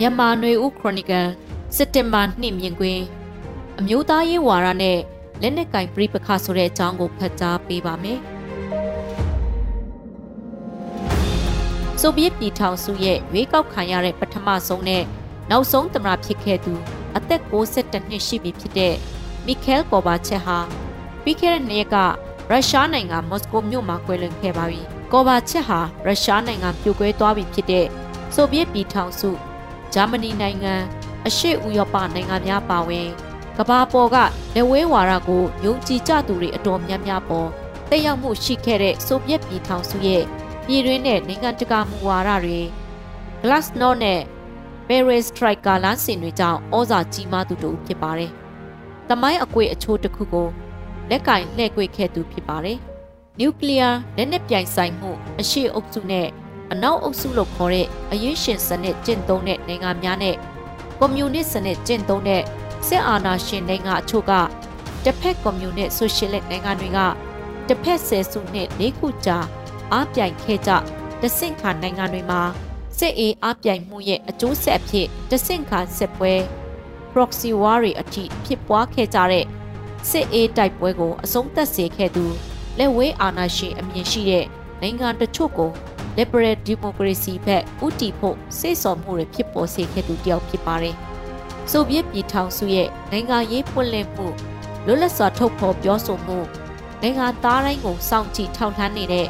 မြန်မာຫນွေဦးခရိုနီကယ်စက်တင်ဘာ2မြင်ကွင်းအမျိုးသားရေးဝါဒနဲ့လက်နက်ကင်ပြိပခဆိုတဲ့အကြောင်းကိုဖတ်ကြားပေးပါမယ်။ဆိုဗီယက်ပြည်ထောင်စုရဲ့ရွေးကောက်ခံရတဲ့ပထမဆုံးနဲ့နောက်ဆုံးသမ္မတဖြစ်ခဲ့သူ အသက်62နှစ်ရှိပြီဖြစ်တဲ့မီခဲလ်ကောဘာချက်ဟာပြီးခဲ့တဲ့နှစ်ရက်ကရုရှားနိုင်ငံမော်စကိုမြို့မှာကွယ်လွန်ခဲ့ပါပြီ။ကောဘာချက်ဟာရုရှားနိုင်ငံပြိုကွဲသွားပြီဖြစ်တဲ့ဆိုဗီယက်ပြည်ထောင်စု ဂျာမနီနိုင်ငံအရှေ့ဥရောပနိုင်ငံများပါဝင်ကဘာပေါ်ကလက်ဝဲဝါဒကိုယုံကြည်ကြသူတွေအတော်များများပေါ်တက်ရောက်မှုရှိခဲ့တဲ့ဆိုဗီယက်ပြည်ထောင်စုရဲ့ပြည်တွင်းနဲ့နိုင်ငံတကာမူဝါဒတွေ Glasnost နဲ့ Perestroika လမ်းစဉ်တွေကြောင့်ဩဇာကြီးမားသူတို့ဖြစ်ပါတယ်။တမိုင်းအကွေအချိုးတစ်ခုကိုလက်ကင်လှည့်ကွေခဲ့သူဖြစ်ပါတယ်။နျူကလ িয়ার လက်နက်ပြိုင်ဆိုင်မှုအရှိအုပ်စုနဲ့ အနောက်အုပ်စုလို့ခေါ်တဲ့အရေးရှင်စနစ်ကျင့်သုံးတဲ့နိုင်ငံများနဲ့ကွန်မြူနစ်စနစ်ကျင့်သုံးတဲ့စစ်အာဏာရှင်နိုင်ငံအချို့ကတစ်ဖက်ကွန်မြူနစ်ဆိုရှယ်လစ်နိုင်ငံတွေကတစ်ဖက်ဆယ်စုနှစ်၄ခုကြာအားပြိုင်ခဲ့ကြတဆင့်ခါနိုင်ငံတွေမှာစစ်အေးအားပြိုင်မှုရဲ့အကျိုးဆက်အဖြစ်တဆင့်ခါစစ်ပွဲ proxy war တွေအထိဖြစ်ပွားခဲ့ကြတဲ့စစ်အေးတိုက်ပွဲကိုအဆုံးသတ်စေခဲ့သူလက်ဝဲအာဏာရှင်အမြင်ရှိတဲ့နိုင်ငံတချို့ကို liberal democracy ဘက်ဥတီဖို့စိတ်ဆော်မှုတွေဖြစ်ပေါ်စေခဲ့သူတယောက်ဖြစ်ပါတယ်။ဆိုဗီယက်ပြည်ထောင်စုရဲ့နိုင်ငံရေးပွင့်လင်းမှုလွတ်လပ်စွာထုတ်ဖော်ပြောဆိုမှုနိုင်ငံသားတိုင်းကိုစောင့်ကြည့်ထောက်လှမ်းနေတဲ့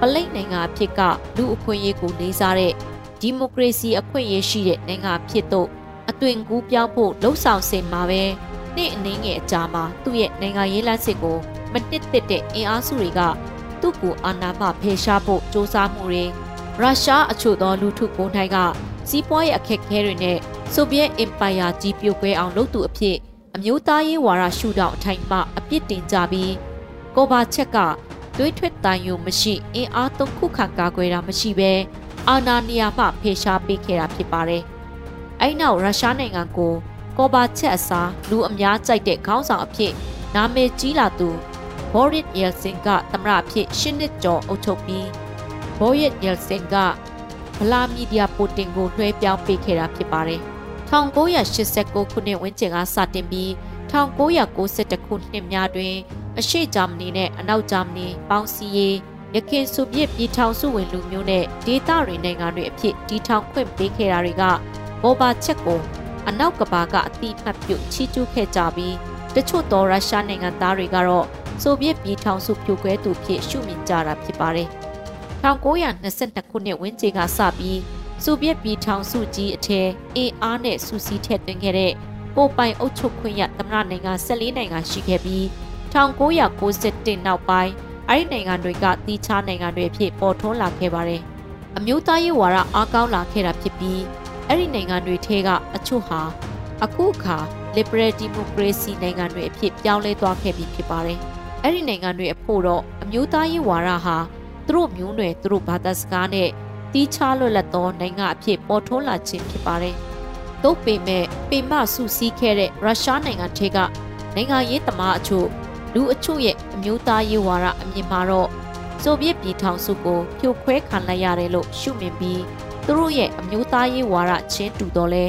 ပလိတ်နိုင်ငံအဖြစ်ကလူအခွင့်အရေးကိုလေးစားတဲ့ဒီမိုကရေစီအခွင့်အရေးရှိတဲ့နိုင်ငံဖြစ်တော့အသွင်ကူးပြောင်းဖို့လှုံ့ဆော်စေမှာပဲနေ့အနည်းငယ်အကြာမှာသူ့ရဲ့နိုင်ငံရေးလမ်းစစ်ကိုမတစ်တစ်တဲ့အင်အားစုတွေက သူ့ကိုအာဏာမဖယ်ရှားဖို့စ조사မှုတွေရုရှားအချို့သောလူထုကိုယ်တိုင်ကစီးပွားရေးအခက်အခဲတွေနဲ့ဆိုဗီယက်အင်ပါယာကြီးပြိုကွဲအောင်လုပ်သူအဖြစ်အမျိုးသားရေးဝါဒရှုထောင့်အထိုင်မှအပြစ်တင်ကြပြီးကိုဘာချက်ကသွေးထွက်တန်ယုံမရှိအင်အားသုံးခုခံကာကွယ်တာမရှိဘဲအာနာနီယာမှဖေရှားပေးခဲ့တာဖြစ်ပါတယ်။အဲ့နောက်ရုရှားနိုင်ငံကိုကောဘာချက်အစားလူအများကြိုက်တဲ့ခေါင်းဆောင်အဖြစ်နာမည်ကြီးလာသူ ဘောရစ်ယယ်ဆင်ကသမရအဖြစ်ရှင်းနှစ်ကျော်အုပ်ချုပ်ပြီးဘောရစ်ယယ်ဆင်ကဗလာမီဒီယာပိုတင်ကိုလွှဲပြောင်းပေးခဲ့တာဖြစ်ပါတယ်။1989ခုနှစ်ဝန်းကျင်ကစတင်ပြီး1992ခုနှစ်များတွင် အရှေ့ဂျာမနီနဲ့အနောက်ဂျာမနီပေါင်းစည်းရေးရခင်ဆိုဗီယက်ပြည်ထောင်စုဝင်လူမျိုးနဲ့ဒေသတွေနိုင်ငံတွေအဖြစ်တည်ထောင်ခွင့်ပေးခဲ့တာတွေကဘောဘာချက်ကိုအနောက်ကဘာကအတိအမှတ်ပြုချီးကျူးခဲ့ကြပြီးတချို့သောရုရှားနိုင်ငံသားတွေကတော့ ဆိုဗီယက်ပြည်ထောင်စုပြိုကွဲသူဖြစ်ရှုမြင်ကြတာဖြစ်ပါတယ်။1922ခုနှစ်ဝန်းကျင်ကစပြီးဆိုဗီယက်ပြည်ထောင်စုကြီးအထက်အင်အားနဲ့စူးစီးထည့်သွင်းခဲ့တဲ့ပိုပိုင်အုပ်ချုပ်ခွင့်ရသမ္မတနိုင်ငံ14နိုင်ငံရှိခဲ့ပြီး1991နောက်ပိုင်းအဲ့ဒီနိုင်ငံတွေကတီးခြားနိုင်ငံတွေအဖြစ်ပေါ်ထွန်းလာခဲ့ပါတယ်။အမျိုးသားရေးဝါဒအားကောင်းလာခဲ့တာဖြစ်ပြီးအဲ့ဒီနိုင်ငံတွေထဲကအချို့ဟာအခုအခါ liberal democracy နိုင်ငံတွေအဖြစ်ပြောင်းလဲသွားခဲ့ပြီဖြစ်ပါတယ်။ အဲ့ဒီနိုင်ငံတွေအဖို့တော့အမျိုးသားရေးဝါဒဟာသူတို့မျိုးနွယ်သူတို့ဘာသာစကားနဲ့တီးခြားလွတ်လပ်သောနိုင်ငံအဖြစ်ပေါ်ထွန်းလာခြင်းဖြစ်ပါတယ်။သို့ပေမဲ့ပေမစုစည်းခဲ့တဲ့ရုရှားနိုင်ငံထဲကနိုင်ငံရေးသမားအချို့လူအချို့ရဲ့အမျိုးသားရေးဝါဒအမြင်မှာတော့ဆိုဗီယက်ပြည်ထောင်စုကိုဖြိုခွဲခံလိုက်ရတယ်လို့ရှုမြင်ပြီးသူတို့ရဲ့အမျိုးသားရေးဝါဒချင်းတူတော့လဲ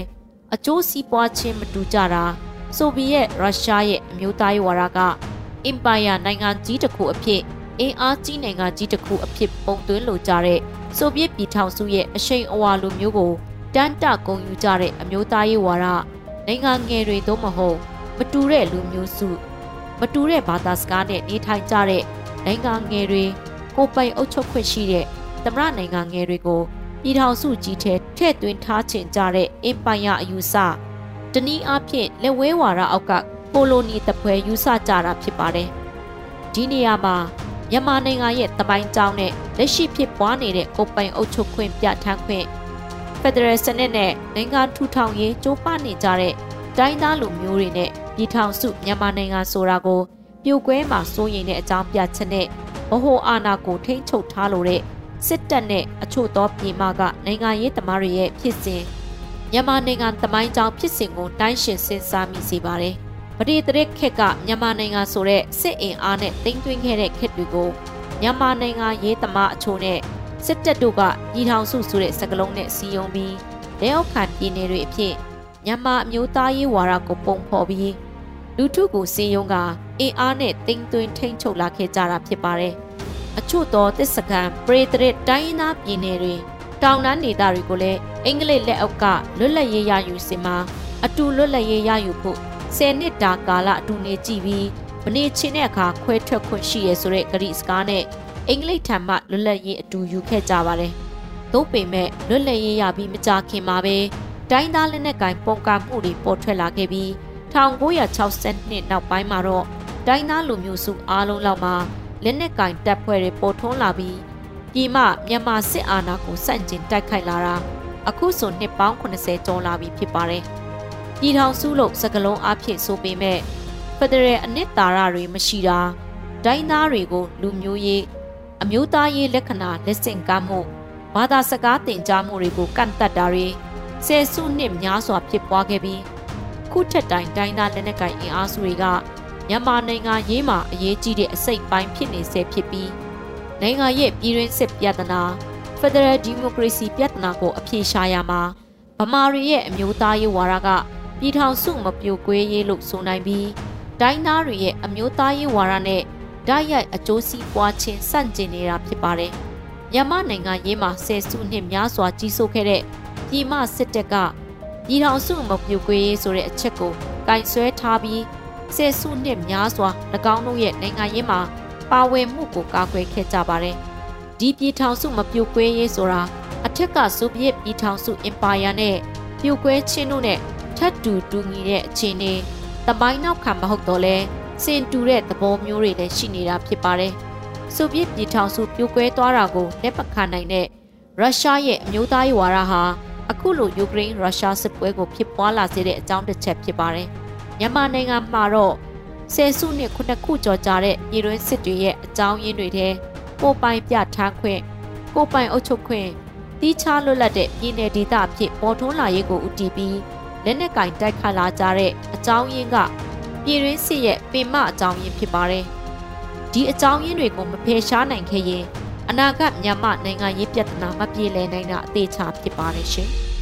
အကျိုးစီးပွားချင်းမတူကြတာဆိုဗီယက်ရုရှားရဲ့အမျိုးသားရေးဝါဒက အင်ပါယာနိုင်ငံကြီးတစ်ခုအဖြစ်အင်အားကြီးနိုင်ငံကြီးတစ်ခုအဖြစ်ပုံသွင်းလိုကြတဲ့ဆိုဗီယက်ပြည်ထောင်စုရဲ့အရှိန်အဝါလိုမျိုးကိုတန်းတဂုံယူကြတဲ့အမျိုးသားရေးဝါဒနိုင်ငံငယ်တွေသို့မဟုတ်မတူတဲ့လူမျိုးစုမတူတဲ့ဘာသာစကားနဲ့နေထိုင်ကြတဲ့နိုင်ငံငယ်တွေကိုပိုင်အုပ်ချုပ်ခွင့်ရှိတဲ့သမရနိုင်ငံငယ်တွေကိုပြည်ထောင်စုကြီးထဲထည့်သွင်းထားချင်ကြတဲ့အင်ပိုင်ယာအယူဆတနည်းအားဖြင့်လက်ဝဲဝါဒအောက်က ကိုလိုနီတပွဲယူဆကြတာဖြစ်ပါတယ်ဒီနေရာမှာမြန်မာနိုင်ငံရဲ့တပိုင်းကြောင်းနဲ့လက်ရှိဖြစ်ပွားနေတဲ့ကိုပိုင်အုပ်ချုပ်ခွင့်ပြဋ္ဌာန်းခွင့်ဖက်ဒရယ်စနစ်နဲ့နိုင်ငံထူထောင်ရေးကြိုးပမ်းနေကြတဲ့တိုင်းသားလူမျိုးတွေနဲ့ပြည်ထောင်စုမြန်မာနိုင်ငံဆိုတာကိုပြိုကွဲမှာစိုးရိမ်တဲ့အကြောင်းပြချက်နဲ့ဗဟိုအာဏာကိုထိန်းချုပ်ထားလို့တဲ့စစ်တပ်နဲ့အချို့သောပြည်မကနိုင်ငံရေးသမားတွေရဲ့ဖြစ်စဉ်မြန်မာနိုင်ငံတမိုင်းကြောင်းဖြစ်စဉ်ကိုတိုင်းရှင်စဉ်းစားမိစေပါတယ်။ ပရိသတ်ခက်ကမြန်မာနိုင်ငံဆိုတဲ့စစ်အင်အားနဲ့တင်းသွင်းခဲ့တဲ့ခက်တွေကိုမြန်မာနိုင်ငံရေးသမားအချို့နဲ့စစ်တပ်တို့ကညီထောင်စုဆိုတဲ့စကလုံးနဲ့စီယုံပြီးလက်အောက်ခံပြည်နယ်တွေအဖြစ်မြန်မာအမျိုးသားရေးဝါဒကိုပုံဖော်ပြီးလူထုကိုစင်ယုံကအင်အားနဲ့တင်သွင်းထိန်ချုပ်လာခဲ့ကြတာဖြစ်ပါတယ်။အချို့သောတစ်စကန်ပရိသရစ်တိုင်းသားပြည်နယ်တွေတောင်တန်းဒေသတွေကိုလည်းအင်္ဂလိပ်လက်အောက်ကလွတ်လပ်ရေးရယူစင်မှာအတူလွတ်လပ်ရေးရယူဖို့ 10နှစ်တာကာလအတူနေကြည့်ပြီးမနေချင်းတဲ့အခါခွဲထွက်ခွင့်ရှိရဆိုတဲ့ဂရိစကားနဲ့အင်္ဂလိပ်ထံမှလွတ်လပ်ရေးအတူယူခဲ့ကြပါတယ်။သို့ပေမဲ့လွတ်လပ်ရေးရပြီးမကြခင်မှာပဲတိုင်းသားလက်နက်ကင်ပုံကမှုတွေပေါ်ထွက်လာခဲ့ပြီး1962နောက်ပိုင်းမှာတော့တိုင်းသားလူမျိုးစုအားလုံးလောက်မှာလက်နက်ကင်တပ်ဖွဲ့တွေပေါ်ထွန်းလာပြီးပြည်မမြန်မာစစ်အာဏာကိုစန့်ကျင်တိုက်ခိုက်လာတာအခုဆိုနှစ်ပေါင်း80ကျော်လာပြီဖြစ်ပါတယ်။ ပြည်ထောင်စုလို့စကလုံးအဖြစ်ဆိုပေမဲ့ဖက်ဒရယ်အနှစ်သာရတွေမရှိတာဒိုင်းသားတွေကိုလူမျိုးရေးအမျိုးသားရေးလက္ခဏာလက်ဆင့်ကမ်းမှုဘာသာစကားတင်ကြားမှုတွေကိုကန့်သက်တာတွေဆယ်စုနှစ်များစွာဖြစ်ပွားခဲ့ပြီးခုထက်တိုင်တိုင်းသားလက်နက်ကိုင်အင်အားစုတွေကမြန်မာနိုင်ငံရေးမှာအရေးကြီးတဲ့အစိတ်ပိုင်းဖြစ်နေဆဲဖြစ်ပြီးနိုင်ငံရဲ့ပြည်တွင်းစစ်ပြဿနာ Federal Democracy ပြဿနာကိုအပြေရှားရမှာဗမာတွေရဲ့အမျိုးသားရေးဝါဒက ပြည်ထောင်စုမပြိုကွဲရေးလို့ဆိုနိုင်ပြီးတိုင်းသားတွေရဲ့အမျိုးသားရေးဝါဒနဲ့ဓာတ်ရိုက်အကျိုးစီးပွားခြင်းစန့်ကျင်နေတာဖြစ်ပါတယ်။မြန်မာနိုင်ငံရေးမှာဆယ်စုနှစ်များစွာကြီးစိုးခဲ့တဲ့ပြည်မစစ်တပ်ကပြည်ထောင်စုမပြိုကွဲရေးဆိုတဲ့အချက်ကိုကင်ဆွဲထားပြီးဆယ်စုနှစ်များစွာ၎င်းတို့ရဲ့နိုင်ငံရေးမှာပါဝင်မှုကိုကာကွယ်ခဲ့ကြပါတယ်။ဒီပြည်ထောင်စုမပြိုကွဲရေးဆိုတာအထက်ကဆိုဗီယက်ပြည်ထောင်စုအင်ပါယာနဲ့ပြိုကွဲခြင်းတို့နဲ့ ထပ်တူတူညီတဲ့အခြေအနေတမိုင်းနောက်ခံမဟုတ်တော့လဲစင်တူတဲ့သဘောမျိုးတွေလည်းရှိနေတာဖြစ်ပါတယ်။ဆိုဗီယက်ပြည်ထောင်စုပြိုကွဲသွားတာကိုလက်ပခံနိုင်တဲ့ရုရှားရဲ့အမျိုးသားရေးဝါဒဟာအခုလိုယူကရိန်းရုရှားစစ်ပွဲကိုဖြစ်ပွားလာစေတဲ့အကြောင်းတစ်ချက်ဖြစ်ပါတယ်။မြန်မာနိုင်ငံမှာတော့ဆယ်စုနှစ်ခုနှစ်ခုကျော်ကြာတဲ့ပြည်တွင်းစစ်တွေရဲ့အကြောင်းရင်းတွေထဲကိုပိုင်ပြဋ္ဌာန်းခွင့်ကိုပိုင်အုပ်ချုပ်ခွင့်တီးခြားလွတ်လပ်တဲ့ပြည်내ဒေသအဖြစ်ပေါ်ထွန်းလာရေးကိုဦးတည်ပြီး လက်နက်ကင်တိုက်ခတ်လာကြတဲ့အကြောင်းရင်းကပြည်တွင်းစစ်ရဲ့ပင်မအကြောင်းရင်းဖြစ်ပါတယ်။ဒီအကြောင်းရင်းတွေကိုမဖယ်ရှားနိုင်ခဲ့ရင်အနာဂတ်မြန်မာနိုင်ငံရေးပြဿနာမပြေလည်နိုင်တာအသေးချာဖြစ်ပါတယ်ရှင်။